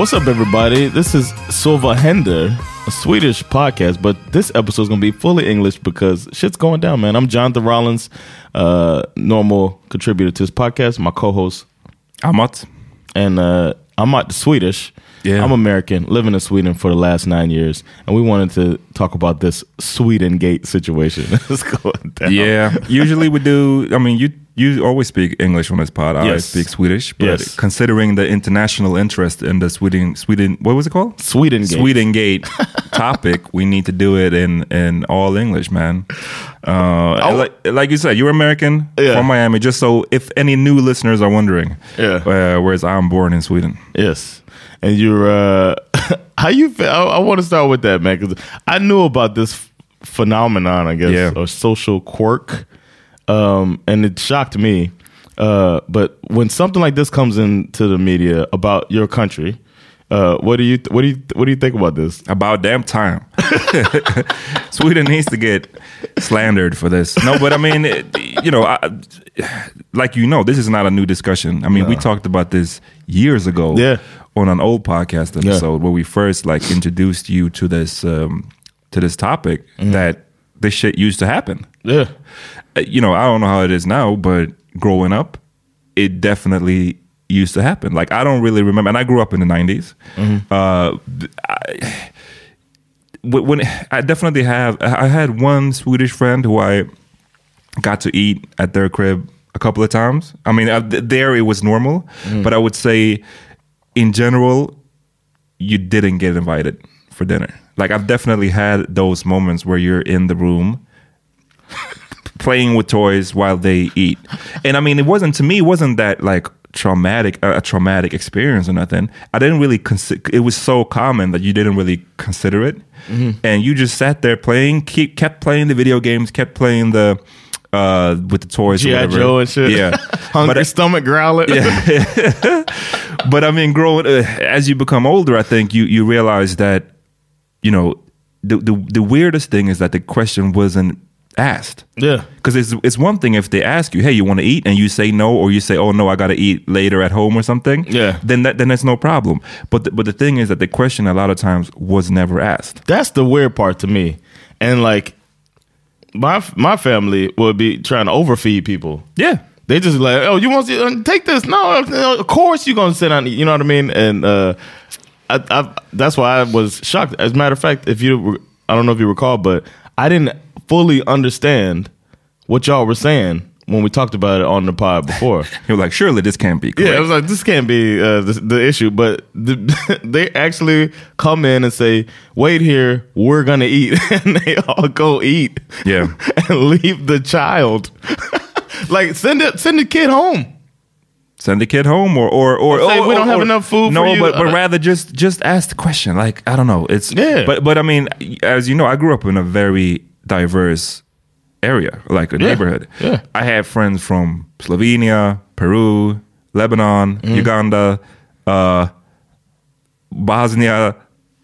What's up, everybody? This is Så vad händer, a Swedish podcast, but this episode is going to be fully English because shit's going down, man. I'm Jonathan Rollins, uh, normal contributor to this podcast, my co host, Amat. and uh, I'm not Swedish. Yeah. I'm American, living in Sweden for the last nine years, and we wanted to talk about this Swedengate situation that's going down. Yeah, usually we do. I mean, you you always speak English on this pod. I Yes. speak Swedish, but Yes. considering the international interest in the Sweden Sweden what was it called? Swedengate. Sweden Gate topic, we need to do it in in all English, man. Uh, like, like you said, you're American Yeah. from Miami. Just so if any new listeners are wondering, Yeah. uh, whereas I'm born in Sweden. Yes, and you're uh, how you feel? I, I want to start with that, man, because I knew about this phenomenon, I guess, Yeah. or social quirk, um, and it shocked me. Uh, but when something like this comes into the media about your country, uh, what do you what do you what do you think about this? About damn time. Sweden needs to get slandered for this. No, but I mean, it, you know, I, like you know, this is not a new discussion. I mean, we talked about this years ago Yeah. on an old podcast episode where we first like introduced you to this um, to this topic that this shit used to happen. Yeah, Uh, You know, I don't know how it is now, but growing up, it definitely used to happen. Like I don't really remember, and I grew up in the 90s Uh, I- when I definitely have. I had one Swedish friend who I got to eat at their crib a couple of times. I mean, uh, there it was normal, but I would say, in general, you didn't get invited for dinner. Like I've definitely had those moments where you're in the room playing with toys while they eat. And I mean, it wasn't to me. It wasn't that like traumatic uh, a traumatic experience or nothing. I didn't really consider. It was so common that you didn't really consider it, and you just sat there playing, keep kept playing the video games, kept playing the uh with the toys, G.I. Joe and shit. Yeah, Hungry But- stomach growling. but I mean, growing uh, as you become older, I think you you realize that you know the the, the weirdest thing is that the question wasn't asked. Yeah. Because it's it's one thing if they ask you, hey, you want to eat, and you say no, or you say, oh no, I got to eat later at home or something. Yeah. Then that then that's no problem. But the, but the thing is that the question a lot of times was never asked. That's the weird part to me. And like my my family would be trying to overfeed people. Yeah. They just like, oh, you want to uh, take this? No, of course you're gonna sit down. and You know what I mean? And uh, I, I, that's why I was shocked. As a matter of fact, if you, I don't know if you recall, but I didn't fully understand what y'all were saying when we talked about it on the pod before. You're like, surely this can't be. Correct. Yeah, I was like, this can't be uh, the, the issue. But the, they actually come in and say, wait here, we're going to eat. and they all go eat. Yeah. and leave the child. like, send it, send the kid home. Send the kid home, or or or, Say, or- "We don't or- have enough food No, for you." but but Uh, rather just just ask the question. Like I don't know. It's Yeah. But but I mean, as you know, I grew up in a very diverse area, like a Yeah. neighborhood. Yeah. I had friends from Slovenia, Peru, Lebanon, Mm-hmm. Uganda, uh, Bosnia,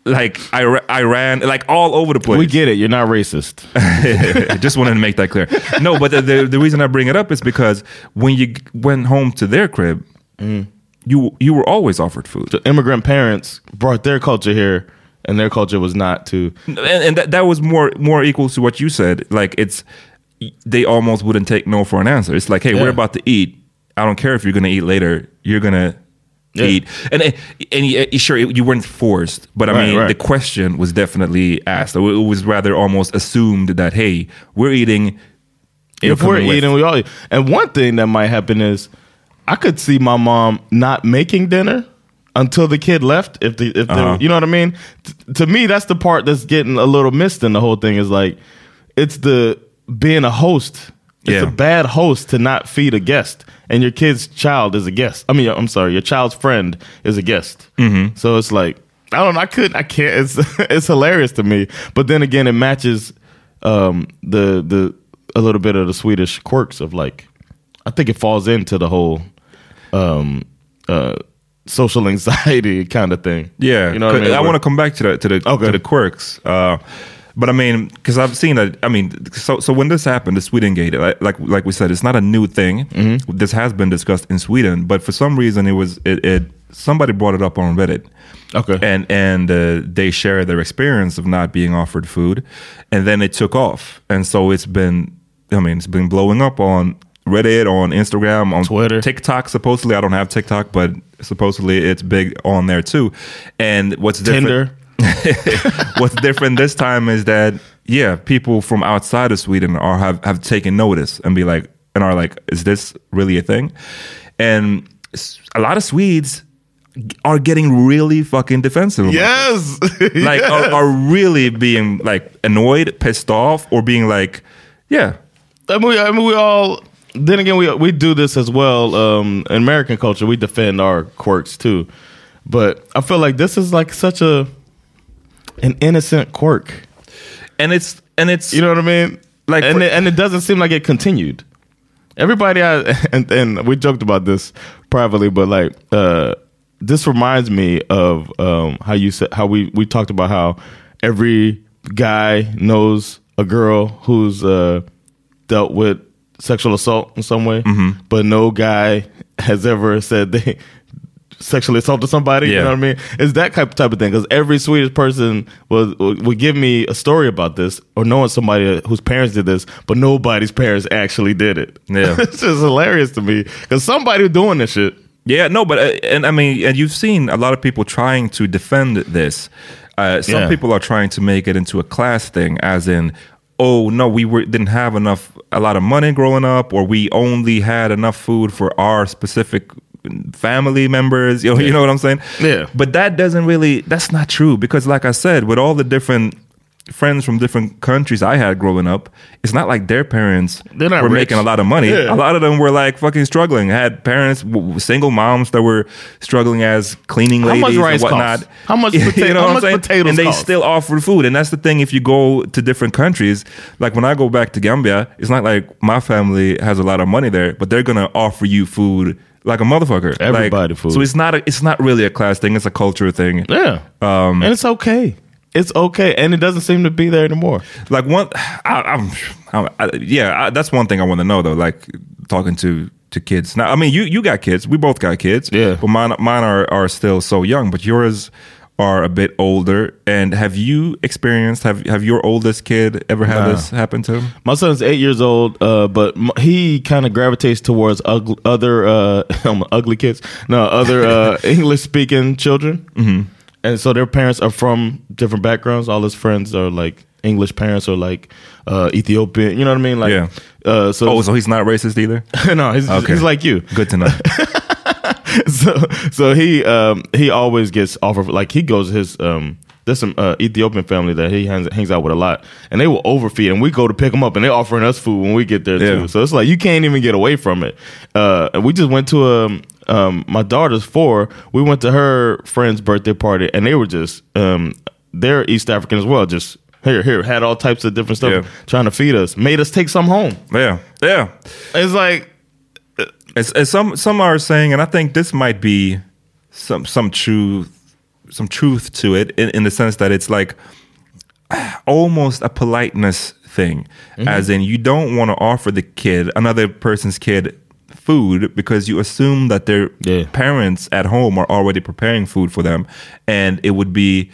like Ira- Iran, like all over the place. We get it. You're not racist. I Just wanted to make that clear. No, but the, the the reason I bring it up is because when you went home to their crib, mm. you you were always offered food, the immigrant parents brought their culture here, and their culture was not to. and, and that that was more more equal to what you said. Like it's they almost wouldn't take no for an answer. It's like, hey, Yeah. we're about to eat. I don't care if you're going to eat later. You're going to Yeah. eat, and and you- sure you weren't forced, but I Right, mean right. the question was definitely asked. It was rather almost assumed that hey, we're eating. if we're coming with. eating, we all eat. And one thing that might happen is I could see my mom not making dinner until the kid left. If the if the, Uh-huh. you know what I mean. T- to me, that's the part that's getting a little missed in the whole thing. Is like it's the being a host. It's Yeah. a bad host to not feed a guest, and your kid's child is a guest. I mean, I'm sorry, your child's friend is a guest. Mm-hmm. So it's like I don't know. I couldn't. I can't. It's it's hilarious to me. But then again, it matches um, the the a little bit of the Swedish quirks of like. I think it falls into the whole um, uh, social anxiety kind of thing. Yeah, you know. I, mean? I want to come back to that to the Okay. to the quirks. Uh, but I mean, because I've seen that. I mean, so so when this happened, the Swedengate, like like, like we said, it's not a new thing. Mm-hmm. This has been discussed in Sweden, but for some reason, it was it, it somebody brought it up on Reddit. Okay. and and uh, they shared their experience of not being offered food, and then it took off, and so it's been. I mean, it's been blowing up on Reddit, on Instagram, on Twitter. TikTok. Supposedly, I don't have TikTok, but supposedly it's big on there too. And what's different? Tinder. What's different this time is that yeah, people from outside of Sweden are have, have taken notice and be like and are like, is this really a thing? And a lot of Swedes are getting really fucking defensive. Yes. like are, are really being like annoyed, pissed off, or being like, yeah, I mean, we, I mean, we all. Then again, we we do this as well. Um, in American culture, we defend our quirks too, but I feel like this is like such a an innocent quirk. and it's and it's You know what I mean? Like and for- it, and it doesn't seem like it continued. Everybody, I, and and we joked about this privately, but like uh, this reminds me of um, how you said how we we talked about how every guy knows a girl who's uh, dealt with sexual assault in some way, Mm-hmm. but no guy has ever said they sexually assaulted somebody. You know what I mean? It's that type type of thing. Because every Swedish person would would give me a story about this or knowing somebody whose parents did this, but nobody's parents actually did it. Yeah. it's just hilarious to me because somebody doing this shit. Yeah, no, but uh, and I mean, and you've seen a lot of people trying to defend this. Uh, some Yeah. people are trying to make it into a class thing, as in, oh no, we were, didn't have enough, a lot of money growing up, or we only had enough food for our specific family members. You know, you know what I'm saying? Yeah. But that doesn't really. That's not true because, like I said, with all the different friends from different countries I had growing up, it's not like their parents were rich. making a lot of money. Yeah. A lot of them were like fucking struggling. I Had parents, single moms that were struggling as cleaning How ladies much rice and whatnot. costs? How much pota- how what I'm much potatoes And they cost? still offer food. And that's the thing. If you go to different countries, like when I go back to Gambia, it's not like my family has a lot of money there, but they're gonna offer you food like a motherfucker. Like, Everybody food. So it's not. A, it's not really a class thing. It's a culture thing. Yeah. Um, and it's okay. It's okay, and it doesn't seem to be there anymore. like one I, I'm, I, yeah I, that's one thing i want to know though like talking to to kids now i mean you you got kids we both got kids Yeah. but mine mine are are still so young but yours are a bit older and have you experienced have have your oldest kid ever had Nah. this happen to him My son's eight years old, uh, but m- he kind of gravitates towards ugly, other uh, ugly kids. No, other uh, English speaking children. Mm-hmm. And so their parents are from different backgrounds. All his friends are like English parents or like uh, Ethiopian. You know what I mean? Like, Yeah. Uh, so oh so he's not racist either no, he's, Okay. he's like you. good to know so so he um he always gets offered like he goes his um there's some uh, Ethiopian family that he hangs, hangs out with a lot, and they will overfeed, and we go to pick them up, and they're offering us food when we get there Yeah. too. So it's like you can't even get away from it. Uh, and we just went to um, um my daughter's four. We went to her friend's birthday party, and they were just um they're East African as well. Just here here had all types of different stuff Yeah. trying to feed us. Made us take some home. yeah yeah It's like As, as some some are saying, and I think this might be some some truth some truth to it in, in the sense that it's like almost a politeness thing, as in you don't want to offer the kid another person's kid food because you assume that their Yeah. parents at home are already preparing food for them, and it would be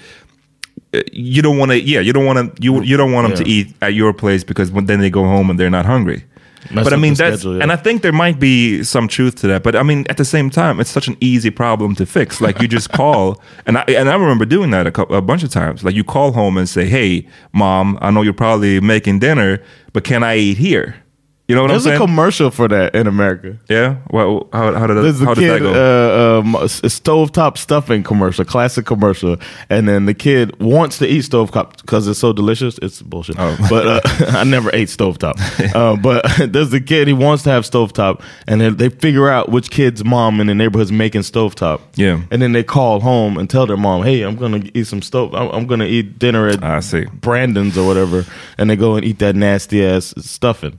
uh, you don't want to yeah you don't want to you mm. you don't want them to eat at your place because when, then they go home and they're not hungry. Mess but i mean that's schedule, yeah. and i think there might be some truth to that but i mean at the same time it's such an easy problem to fix. Like you just call and i and i remember doing that a, couple, a bunch of times. Like you call home and say hey mom i know you're probably making dinner but can i eat here you know what there's i'm saying? There's a commercial for that in America. yeah well how, how did that, There's how did that kid, go uh, um, a stovetop stuffing commercial, classic commercial, and then the kid wants to eat stovetop because it's so delicious. It's bullshit, Oh. but uh, I never ate stovetop. uh, but there's a kid he wants to have stovetop, and then they figure out which kid's mom in the neighborhood's making stovetop. Yeah. and then they call home and tell their mom, "Hey, I'm gonna eat some stove. I'm, I'm gonna eat dinner at i see Brandon's or whatever," and they go and eat that nasty ass stuffing.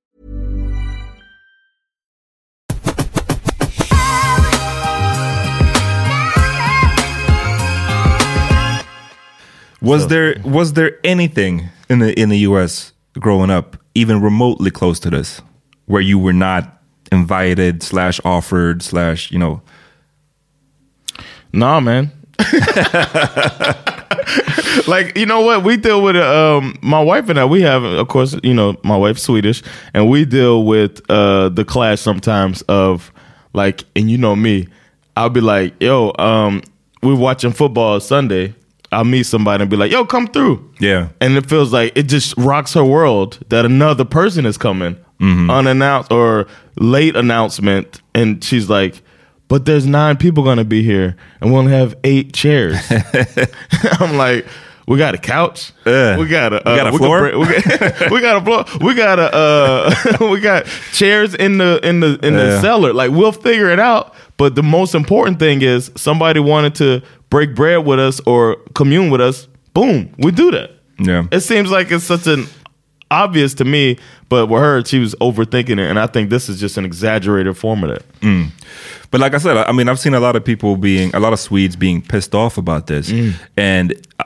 Was there was there anything in the in the U.S. growing up even remotely close to this, where you were not invited slash offered slash you know? Nah, man. like you know what we deal with um my wife and I we have of course you know my wife's Swedish and we deal with uh the clash sometimes of like and you know me I'll be like yo um we're watching football Sunday I'll meet somebody and be like yo come through. Yeah. and it feels like it just rocks her world that another person is coming unannounced or late announcement. And she's like but there's nine people gonna be here and we only have eight chairs. I'm like we got a couch. Yeah. we got a, uh, We got a floor? we, got, we got a floor. We got a uh, we got chairs in the in the in the cellar. Like we'll figure it out. But the most important thing is somebody wanted to break bread with us or commune with us boom we do that Yeah. it seems like it's such an obvious to me, but with her, she was overthinking it, and I think this is just an exaggerated form of that. But like I said, I mean, I've seen a lot of people being, a lot of Swedes being pissed off about this. And uh,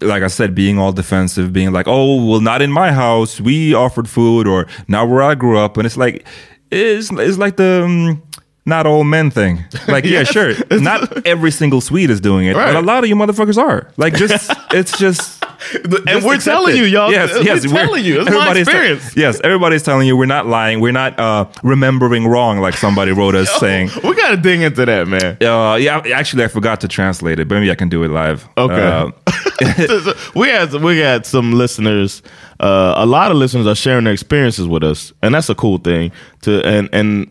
like I said, being all defensive, being like, oh, well, not in my house. We offered food, or not where I grew up. And it's like, it's, it's like the um, not all men thing. Like, yeah, sure. Not every single Swede is doing it, Right. but a lot of you motherfuckers are. Like, just, it's just. And Just we're telling it. you, y'all. Yes, yes, We're yes, telling you. It's my experience. yes, everybody's telling you we're not lying. We're not uh, remembering wrong, like somebody wrote us saying. we got to dig into that, man. Uh, yeah, actually, I forgot to translate it, but maybe I can do it live. Okay. Uh, we had we had some listeners. Uh, a lot of listeners are sharing their experiences with us, and that's a cool thing. To and and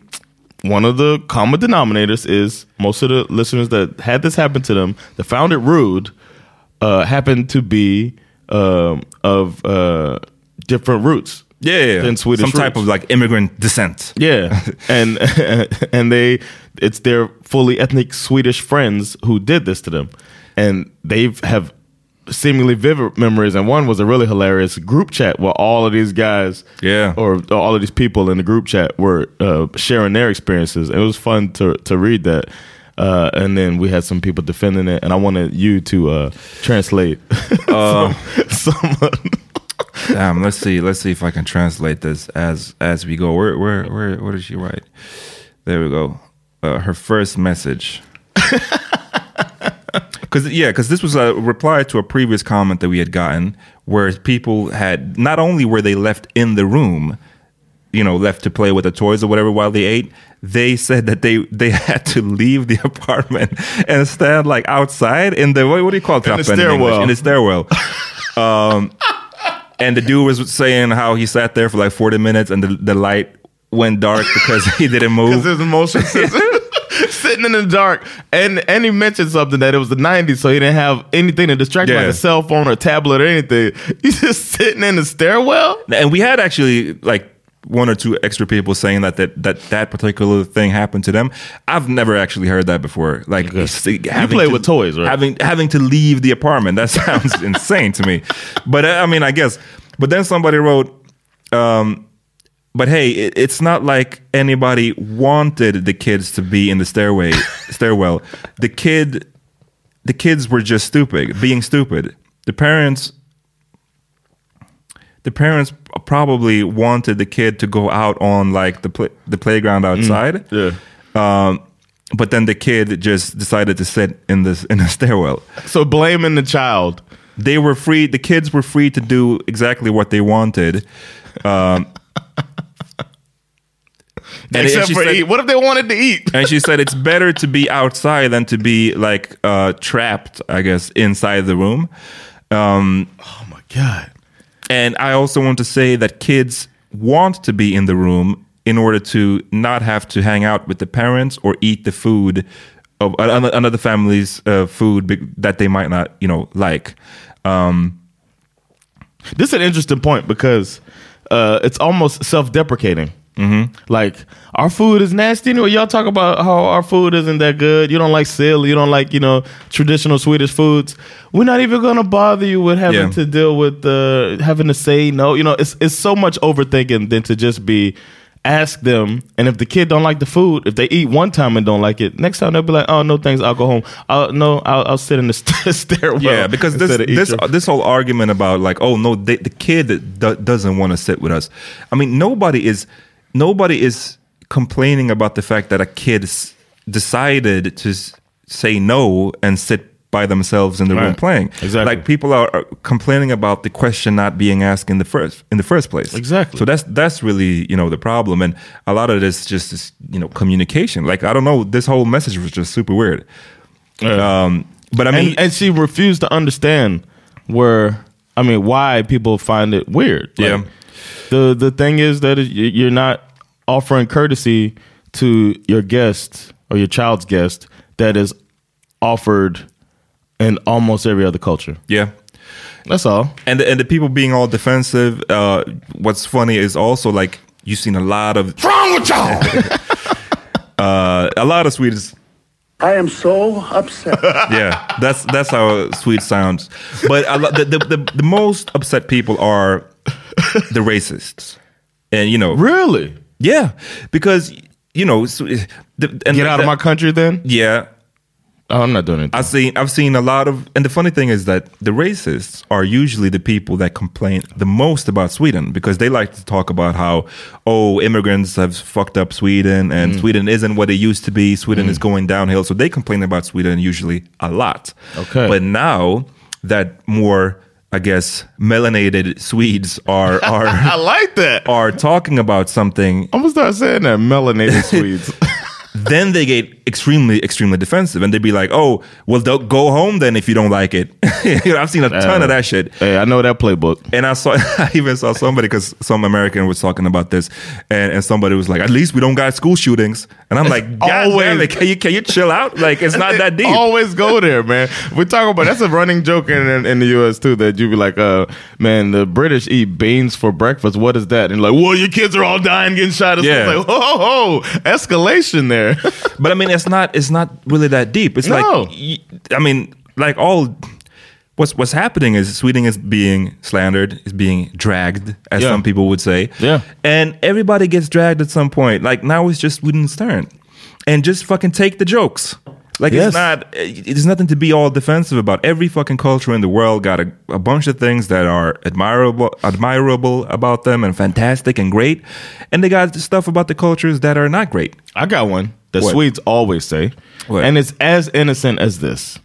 one of the common denominators is most of the listeners that had this happen to them that found it rude uh, happened to be um, of uh, different roots. yeah, yeah. Than Swedish some type roots. of like immigrant descent. Yeah, and and they it's their fully ethnic Swedish friends who did this to them, and they have seemingly vivid memories. And one was a really hilarious group chat where all of these guys, Yeah. or all of these people in the group chat were uh, sharing their experiences. It was fun to to read that. Uh, and then we had some people defending it, and I wanted you to uh, translate some, some Damn, let's see, let's see if I can translate this as as we go. Where where where what did she write? There we go. Uh, her first message. Because yeah, because this was a reply to a previous comment that we had gotten, where people had not only were they left in the room, you know, left to play with the toys or whatever while they ate, they said that they they had to leave the apartment and stand like outside in the what, what do you call it? In the stairwell. In the stairwell. um, and the dude was saying how he sat there for like forty minutes and the, the light went dark because he didn't because move. his motion sensor sitting in the dark. And and he mentioned something that it was the '90s, so he didn't have anything to distract him, Yeah. like a cell phone or tablet or anything. He's just sitting in the stairwell. And we had actually like one or two extra people saying that that that, that particular thing happened to them. I've never actually heard that before. Like having play with toys, right? Having having to leave the apartment. That sounds insane to me. But uh, I mean, I guess. But then somebody wrote. Um, but hey, it, it's not like anybody wanted the kids to be in the stairway stairwell. The kid, the kids were just stupid, being stupid. The parents the parents probably wanted the kid to go out on like the play, the playground outside. Yeah. Um, but then the kid just decided to sit in this in the stairwell. So blaming the child. They were free. The kids were free to do exactly what they wanted. Um, and- Except for said- eat. What if they wanted to eat? and she said it's better to be outside than to be like uh, trapped, I guess, inside the room. Um, Oh my god. And I also want to say that kids want to be in the room in order to not have to hang out with the parents or eat the food of another another family's uh, food that they might not, you know, like. Um, This is an interesting point because uh, it's almost self-deprecating. Mm-hmm. Like our food is nasty. Anyway, y'all talk about how our food isn't that good. You don't like sill. You don't like you know traditional Swedish foods. We're not even gonna bother you with having Yeah. to deal with uh, having to say no. You know, it's it's so much overthinking than to just be ask them, and if the kid don't like the food, if they eat one time and don't like it, next time they'll be like, "Oh no, thanks, I'll go home. I'll, no, I'll, I'll sit in the st- stairwell." Yeah, because this instead of eat this this whole argument about like, oh no, they, the kid that do, doesn't want to sit with us. I mean, nobody is nobody is complaining about the fact that a kid s- decided to s- say no and sit by themselves in the room playing. Exactly. Like people are, are complaining about the question not being asked in the first in the first place. Exactly. So that's that's really you know the problem, and a lot of this just is you know communication. Like I don't know, this whole message was just super weird. Um, but I mean, and, and she refused to understand where I mean why people find it weird. Like, Yeah. The the thing is that you- you're not offering courtesy to your guest or your child's guest that is offered in almost every other culture. yeah. That's all. and the, and the people being all defensive. Uh, what's funny is also like you've seen a lot of wrong with y'all? uh, a lot of Swedes. I am so upset. Yeah, that's that's how Swede sounds. But a lot, the, the the the most upset people are the racists, and you know, really? yeah, because you know, Swe- the, and Get out of my country then? yeah. Oh, I'm not doing it. I've seen I've seen a lot of and the funny thing is that the racists are usually the people that complain the most about Sweden because they like to talk about how oh immigrants have fucked up Sweden and Mm. Sweden isn't what it used to be Sweden is going downhill so they complain about Sweden usually a lot. Okay. But now that more I guess melanated Swedes are are I like that. are talking about something I'm gonna start saying that melanated Swedes. then they get extremely, extremely defensive, and they'd be like, "Oh, well, don't go home then if you don't like it." You know, I've seen a ton of that shit. hey, I know that playbook. And I saw, I even saw somebody because some American was talking about this, and, and somebody was like, "At least we don't got school shootings." And I'm like, "God always- damn it, can you can you chill out? Like, it's not that deep." Always go there, man. We talk about that's a running joke in, in, the U.S. too. That you'd be like, uh, man, the British eat beans for breakfast. What is that? And like, well, your kids are all dying, getting shot. It's Yeah. like, whoa, escalation there. but I mean, it's not it's not really that deep. It's No. like I mean, like all what's what's happening is Sweden is being slandered, is being dragged, as Yeah. some people would say. Yeah. and everybody gets dragged at some point. Like now, it's just Sweden's turn, and just fucking take the jokes. Like Yes. it's not. It's nothing to be all defensive about. Every fucking culture in the world got a, a bunch of things that are admirable, admirable about them, and fantastic and great, and they got stuff about the cultures that are not great. I got one that What? Swedes always say, What? and it's as innocent as this.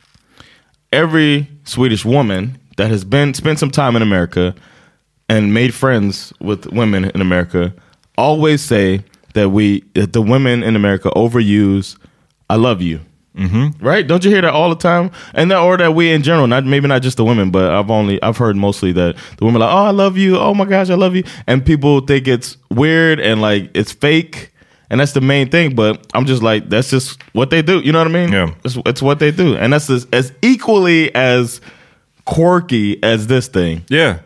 Every Swedish woman that has been spent some time in America and made friends with women in America always say that we that the women in America overuse "I love you." Mm-hmm. Right? Don't you hear that all the time? And that, or that we in general, not maybe not just the women, but I've only I've heard mostly that the women are like, "Oh, I love you. Oh my gosh, I love you," and people think it's weird and like it's fake. And that's the main thing, but I'm just like, that's just what they do. You know what I mean? Yeah. It's, it's what they do. And that's as, as equally as quirky as this thing. Yeah.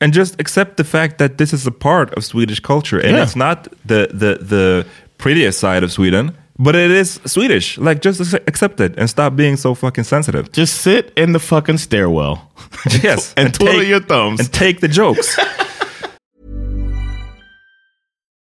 And just accept the fact that this is a part of Swedish culture and Yeah. it's not the, the the prettiest side of Sweden, but it is Swedish. Like just accept it and stop being so fucking sensitive. Just sit in the fucking stairwell. Yes. and, twiddle take- your thumbs. and take the jokes.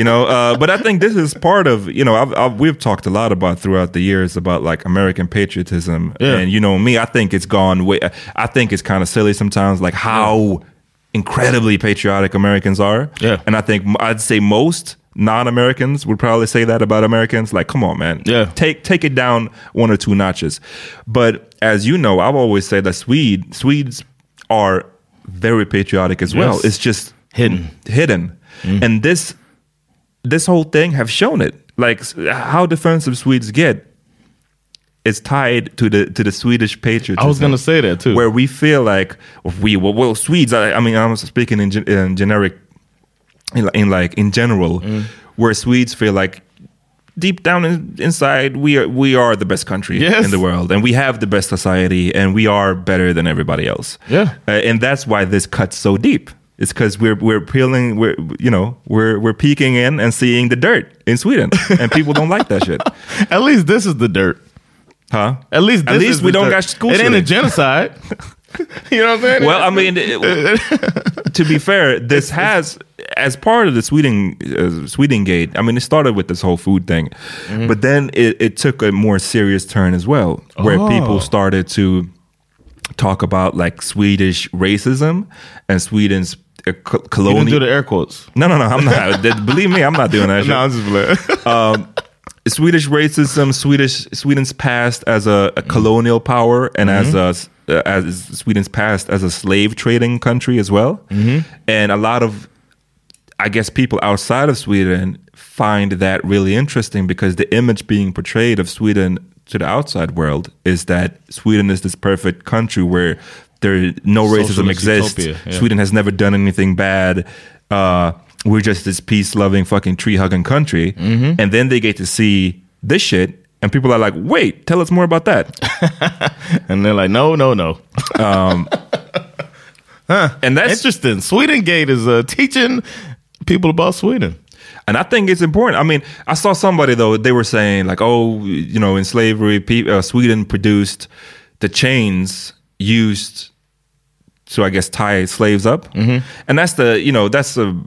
You know uh, but i think this is part of you know I've, I've, we've talked a lot about throughout the years about like american patriotism. Yeah. and you know me i think it's gone way i think it's kind of silly sometimes like how incredibly patriotic americans are. Yeah. and i think I'd say most non-americans would probably say that about americans. Like come on man. Yeah. take take it down one or two notches. But as you know i've always said that swede swedes are very patriotic as well. It's just Hidden. hidden. And this this whole thing have shown it. Like how defensive Swedes get is tied to the to the Swedish patriotism. I was gonna say that too. Where we feel like we well, well Swedes. I, I mean, I'm speaking in, in generic, in, in like in general, Mm. where Swedes feel like deep down in, inside we are we are the best country Yes. in the world, and we have the best society, and we are better than everybody else. Yeah. Uh, and that's why this cuts so deep. It's because we're we're peeling, we're you know we're we're peeking in and seeing the dirt in Sweden, and people don't like that shit, At least this is the dirt. huh? At least at least we don't dirt. got school. It ain't a genocide. you know what I'm saying? Well, I mean, it- to be fair, this has, as part of the Sweden uh, Swedengate. I mean, it started with this whole food thing, Mm-hmm. but then it, it took a more serious turn as well, where Oh. people started to talk about like Swedish racism and Sweden's uh, co- you colonial. didn't do the air quotes. no, no, no. I'm not. Believe me, I'm not doing that. shit. No, I'm just playing. um, Swedish racism, Swedish Sweden's past as a, a colonial power, and as a uh, as Sweden's past as a slave trading country as well. And a lot of, I guess, people outside of Sweden find that really interesting because the image being portrayed of Sweden to the outside world is that Sweden is this perfect country where there no racism Socialist exists. utopia, yeah. Sweden has never done anything bad. Uh, we're just this peace loving fucking tree hugging country. Mm-hmm. And then they get to see this shit, and people are like, wait, tell us more about that. and they're like, no, no, no. and that's Interesting. Swedengate is uh, teaching people about Sweden. And I think it's important. I mean, I saw somebody though they were saying like, oh, you know, in slavery, pe- uh, Sweden produced the chains used to, I guess, tie slaves up, mm-hmm. and that's the, you know, that's the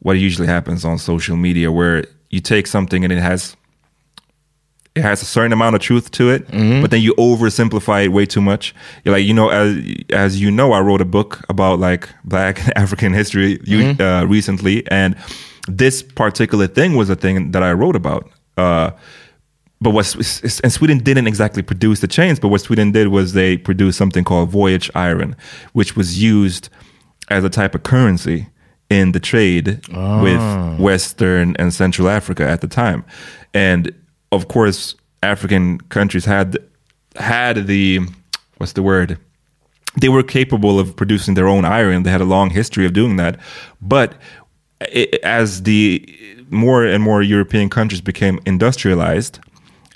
what usually happens on social media where you take something and it has it has a certain amount of truth to it, but then you oversimplify it way too much. You're like, you know, as as you know, I wrote a book about like Black African history you, uh, recently, and this particular thing was a thing that I wrote about. Uh, but what and Sweden didn't exactly produce the chains, but what Sweden did was they produced something called voyage iron, which was used as a type of currency in the trade with ah. Western and Central Africa at the time, and of course, African countries had had the what's the word? They were capable of producing their own iron. They had a long history of doing that, but it, as the more and more European countries became industrialized,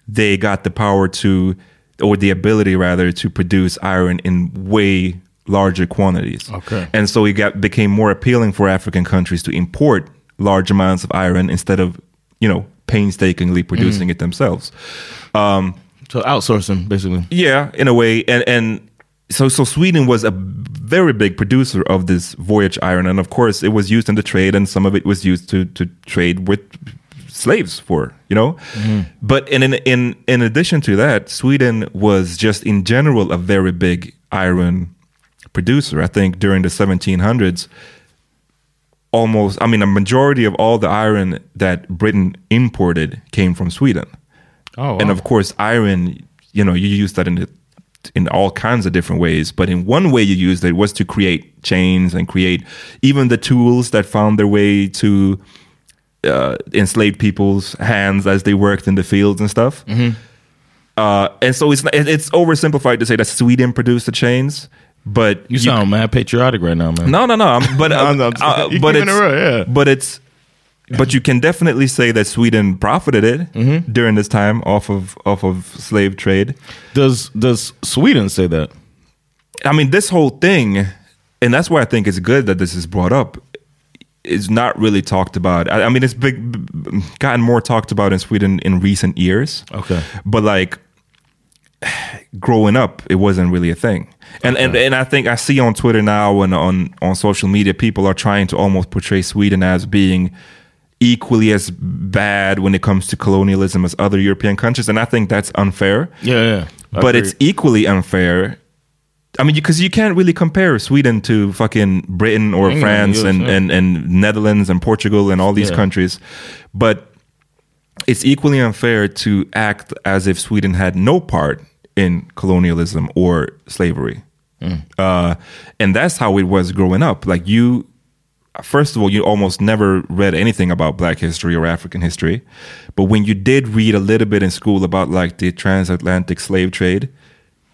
they got the power to, or the ability rather, to produce iron in way larger quantities. Okay. and so it got became more appealing for African countries to import large amounts of iron instead of, you know, painstakingly producing it themselves. Um, So outsourcing, basically. yeah, in a way, and and so so Sweden was a very big producer of this voyage iron, and of course it was used in the trade, and some of it was used to to trade with slaves for you know. Mm-hmm. But in in in in addition to that, Sweden was just in general a very big iron producer. I think during the 1700s, almost I mean a majority of all the iron that Britain imported came from Sweden. Oh, And of course, iron, you know, you use that in the, in all kinds of different ways. But in one way you used it was to create chains and create even the tools that found their way to uh, enslaved people's hands as they worked in the fields and stuff. Uh, and so it's it's oversimplified to say that Sweden produced the chains, but you sound mad patriotic right now, man. No, no, no. I'm- But uh, I'm- I'm- uh, but it's it real, yeah. but it's but you can definitely say that Sweden profited it Mm-hmm. during this time off of off of slave trade. Does does Sweden say that? I mean, this whole thing, and that's why I think it's good that this is brought up. Is not really talked about. I, I mean, it's big, gotten more talked about in Sweden in recent years. Okay. but like growing up, it wasn't really a thing. And and and I think I see on Twitter now and on on social media, people are trying to almost portray Sweden as being equally as bad when it comes to colonialism as other European countries, and I think that's unfair. Yeah, yeah. I but agree. it's equally unfair. I mean, because you, can't really compare Sweden to fucking Britain or England, France US, and, yeah. and, and Netherlands and Portugal and all these Yeah. countries. But it's equally unfair to act as if Sweden had no part in colonialism or slavery. Uh, and that's how it was growing up. Like you, first of all, you almost never read anything about Black history or African history. But when you did read a little bit in school about like the transatlantic slave trade,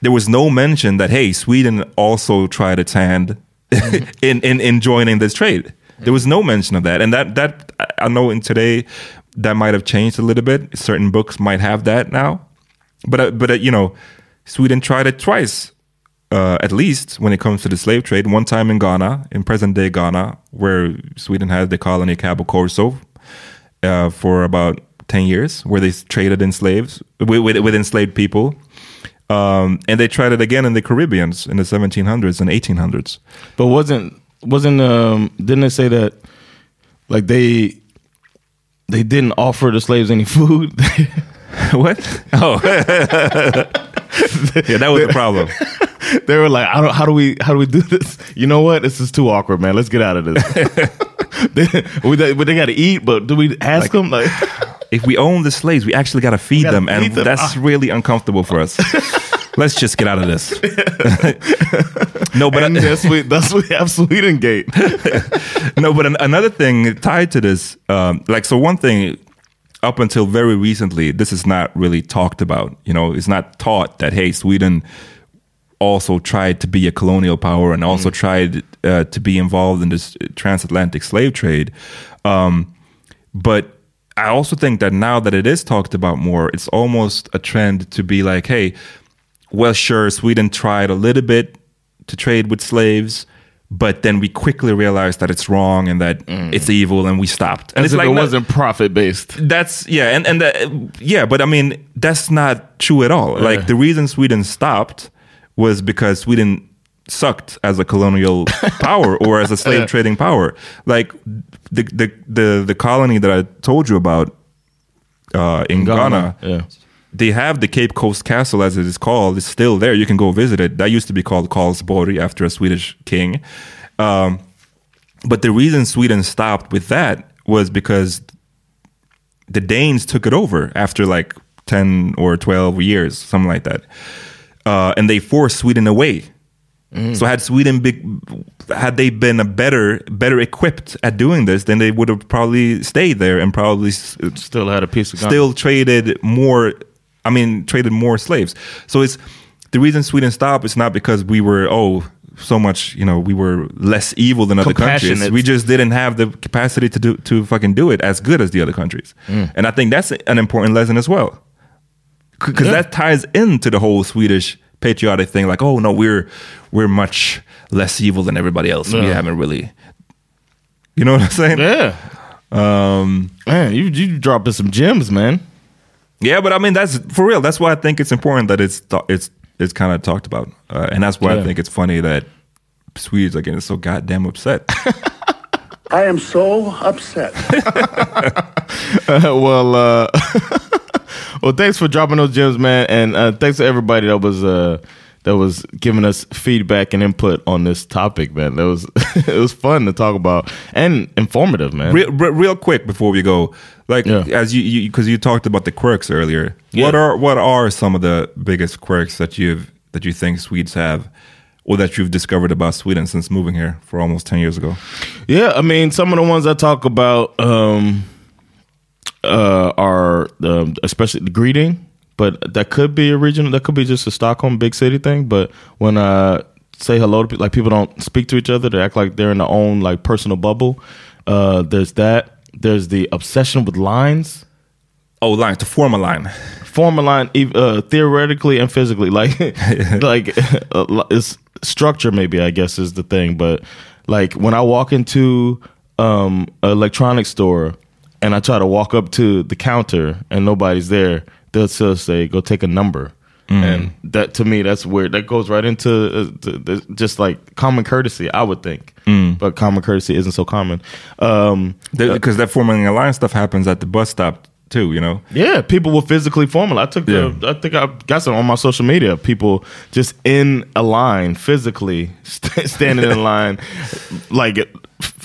there was no mention that hey, Sweden also tried its hand in, in in joining this trade. There was no mention of that, and that that I I know in today that might have changed a little bit. Certain books might have that now, but uh, but uh, you know, Sweden tried it twice, uh, at least when it comes to the slave trade. One time in Ghana, in present day Ghana, where Sweden had the colony Cabo Corso uh, for about ten years, where they traded in slaves with, with, with enslaved people. Um, and they tried it again in the Caribbeans in the 1700s and 1800s. But wasn't wasn't um didn't they say that like they they didn't offer the slaves any food? what? Oh, yeah, that was the problem. they were like, I don't, how do we how do we do this? You know what? This is too awkward, man. Let's get out of this. they, we, they, but they got to eat. But do we ask them like? If we own the slaves, we actually got to feed them, and them. that's Ah. really uncomfortable for us. Let's just get out of this. no, but and that's we that's we have Swedengate. no, but an, another thing tied to this, um, like so, one thing up until very recently, this is not really talked about. You know, it's not taught that hey, Sweden also tried to be a colonial power and also tried uh, to be involved in this transatlantic slave trade. Um, but I also think that now that it is talked about more, it's almost a trend to be like, hey, well, sure, Sweden tried a little bit to trade with slaves, but then we quickly realized that it's wrong and that it's evil, and we stopped. And As it's like it wasn't profit based. that's yeah, and and that, yeah, but I mean that's not true at all. Like the reason Sweden stopped was because Sweden sucked as a colonial power or as a slave trading power. Like the the the the colony that I told you about uh, in Ghana, Yeah. they have the Cape Coast Castle, as it is called. It's still there. You can go visit it. That used to be called Karlsborg after a Swedish king. Um, but the reason Sweden stopped with that was because the Danes took it over after like 10 or 12 years, something like that. Uh, and they forced Sweden away. So had Sweden be, had they been a better better equipped at doing this, then they would have probably stayed there and probably Still had a piece of still traded more. I mean, traded more slaves. So it's the reason Sweden stopped is not because we were oh so much you know we were less evil than other countries. We just didn't have the capacity to do to fucking do it as good as the other countries. And I think that's an important lesson as well because Yeah. that ties into the whole Swedish patriotic thing. Like, oh no, we're we're much less evil than everybody else. We haven't really, you know what I'm saying? Yeah. Um, Man, you you dropping some gems, man. yeah, but I mean that's for real. That's why I think it's important that it's th- it's it's kind of talked about, uh, and that's why I think it's funny that Swedes are getting so goddamn upset. I am so upset. well, uh, well, thanks for dropping those gems, man, and uh, thanks to everybody that was uh, that was giving us feedback and input on this topic, man. That was it was fun to talk about and informative, man. real, re- real quick before we go, like Yeah. as you because you, talked about the quirks earlier. Yeah. What are what are some of the biggest quirks that you've that you think Swedes have, or that you've discovered about Sweden since moving here for almost ten years ago? Yeah, I mean, some of the ones I talk about um, uh, are um, especially the greeting but that could be a regional. That could be just a Stockholm big city thing. But when I say hello to people, like people don't speak to each other, they act like they're in their own like personal bubble. Uh, there's that. There's the obsession with lines. Oh, lines to form a line. Form a line, uh, theoretically and physically. Like, like uh, it's structure. Maybe I guess is the thing. But like when I walk into um, an electronics store and I try to walk up to the counter and nobody's there, they'll still say, "Go take a number." And that to me, that's weird. That goes right into uh, the, the, just like common courtesy, I would think. But common courtesy isn't so common. Um, Because that forming a line stuff happens at the bus stop too. You know. yeah, people will physically form it. I took the, I think I got some on my social media. People just in a line, physically st- standing in line, like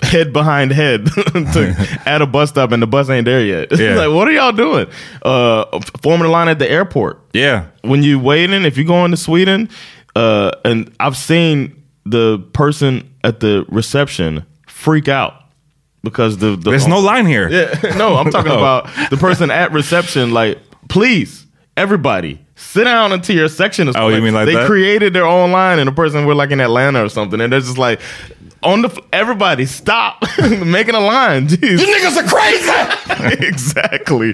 head behind head to, at a bus stop, and the bus ain't there yet. Yeah. like, what are y'all doing? Uh, forming a line at the airport. Yeah. When you waiting, if you're going to Sweden, uh, and I've seen the person at the reception freak out because the, the There's no line here. yeah, no, I'm talking Oh. about the person at reception. Like, please, everybody, sit down until your section is. Oh, you mean like they that? created their own line, and the person we're like in Atlanta or something, and they're just like, on the everybody stop making a line. Jeez. You niggas are crazy. exactly.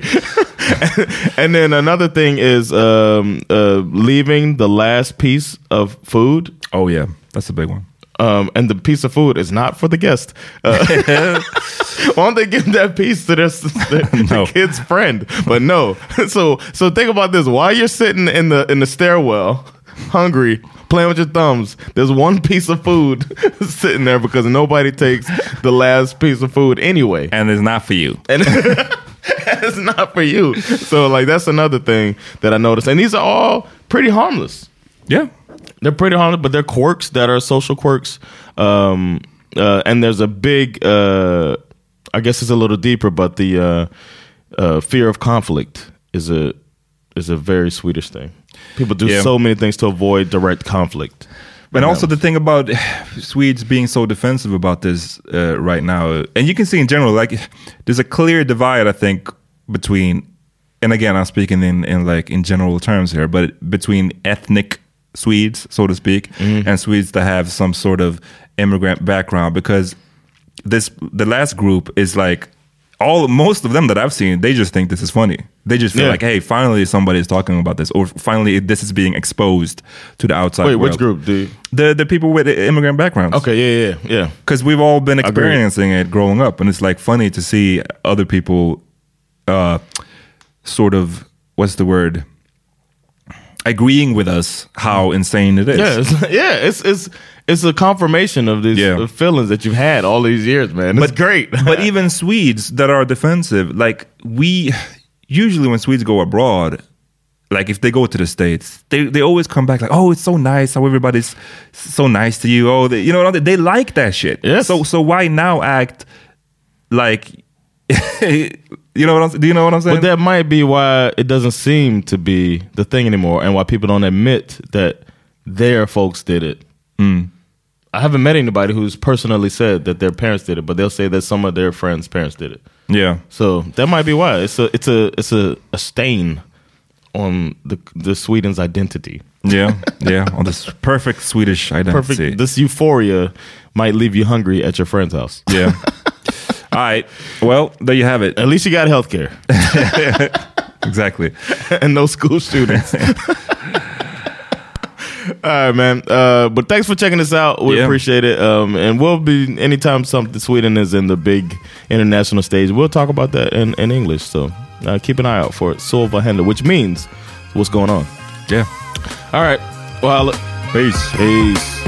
and then another thing is um, uh, leaving the last piece of food. Oh yeah, that's a big one. Um, and the piece of food is not for the guest. Uh, why don't they give that piece to their, their, No. kid's friend? But no. So so think about this: while you're sitting in the in the stairwell, hungry, playing with your thumbs, there's one piece of food sitting there because nobody takes the last piece of food anyway, And it's not for you. and it's not for you. So like that's another thing that I noticed, and these are all pretty harmless. Yeah. They're pretty harmless, but they're quirks that are social quirks. Um, uh, and there's a big, uh, I guess it's a little deeper, but the uh, uh, fear of conflict is a is a very Swedish thing. People do Yeah. so many things to avoid direct conflict. But also the thing about Swedes being so defensive about this uh, right now, and you can see in general, like there's a clear divide, I think, between, and again, I'm speaking in in like in general terms here, but between ethnic Swedes, so to speak, and Swedes that have some sort of immigrant background, because this the last group is like all most of them that I've seen, they just think this is funny. They just feel Yeah. like, hey, finally somebody is talking about this, or finally this is being exposed to the outside. Wait, which world. group? Do you, The the people with immigrant backgrounds. okay, yeah, yeah, yeah. Because we've all been Agreed. experiencing it growing up, and it's like funny to see other people, uh, sort of what's the word, agreeing with us how insane it is. Yeah, it's, yeah, it's it's it's a confirmation of these Yeah. feelings that you've had all these years, man. It's great. but even Swedes that are defensive, like we usually when Swedes go abroad, like if they go to the states, they they always come back like, oh, it's so nice how everybody's so nice to you. Oh, they, you know, they like that shit. Yes. So so why now act like, you know what I'm? Do you know what I'm saying? But that might be why it doesn't seem to be the thing anymore, and why people don't admit that their folks did it. Mm. I haven't met anybody who's personally said that their parents did it, but they'll say that some of their friends' parents did it. yeah. So that might be why it's a it's a it's a, a stain on the the Sweden's identity. Yeah, yeah, on this perfect Swedish identity. Perfect. This euphoria might leave you hungry at your friend's house. Yeah. All right. Well, there you have it. At least you got health care Exactly. and no school students. All right, man. Uh, but thanks for checking us out. We Yeah. appreciate it. Um, and we'll be anytime something Sweden is in the big international stage, we'll talk about that in, in English. So uh, keep an eye out for it. Which means what's going on. Yeah. All right. Well, Peace. peace.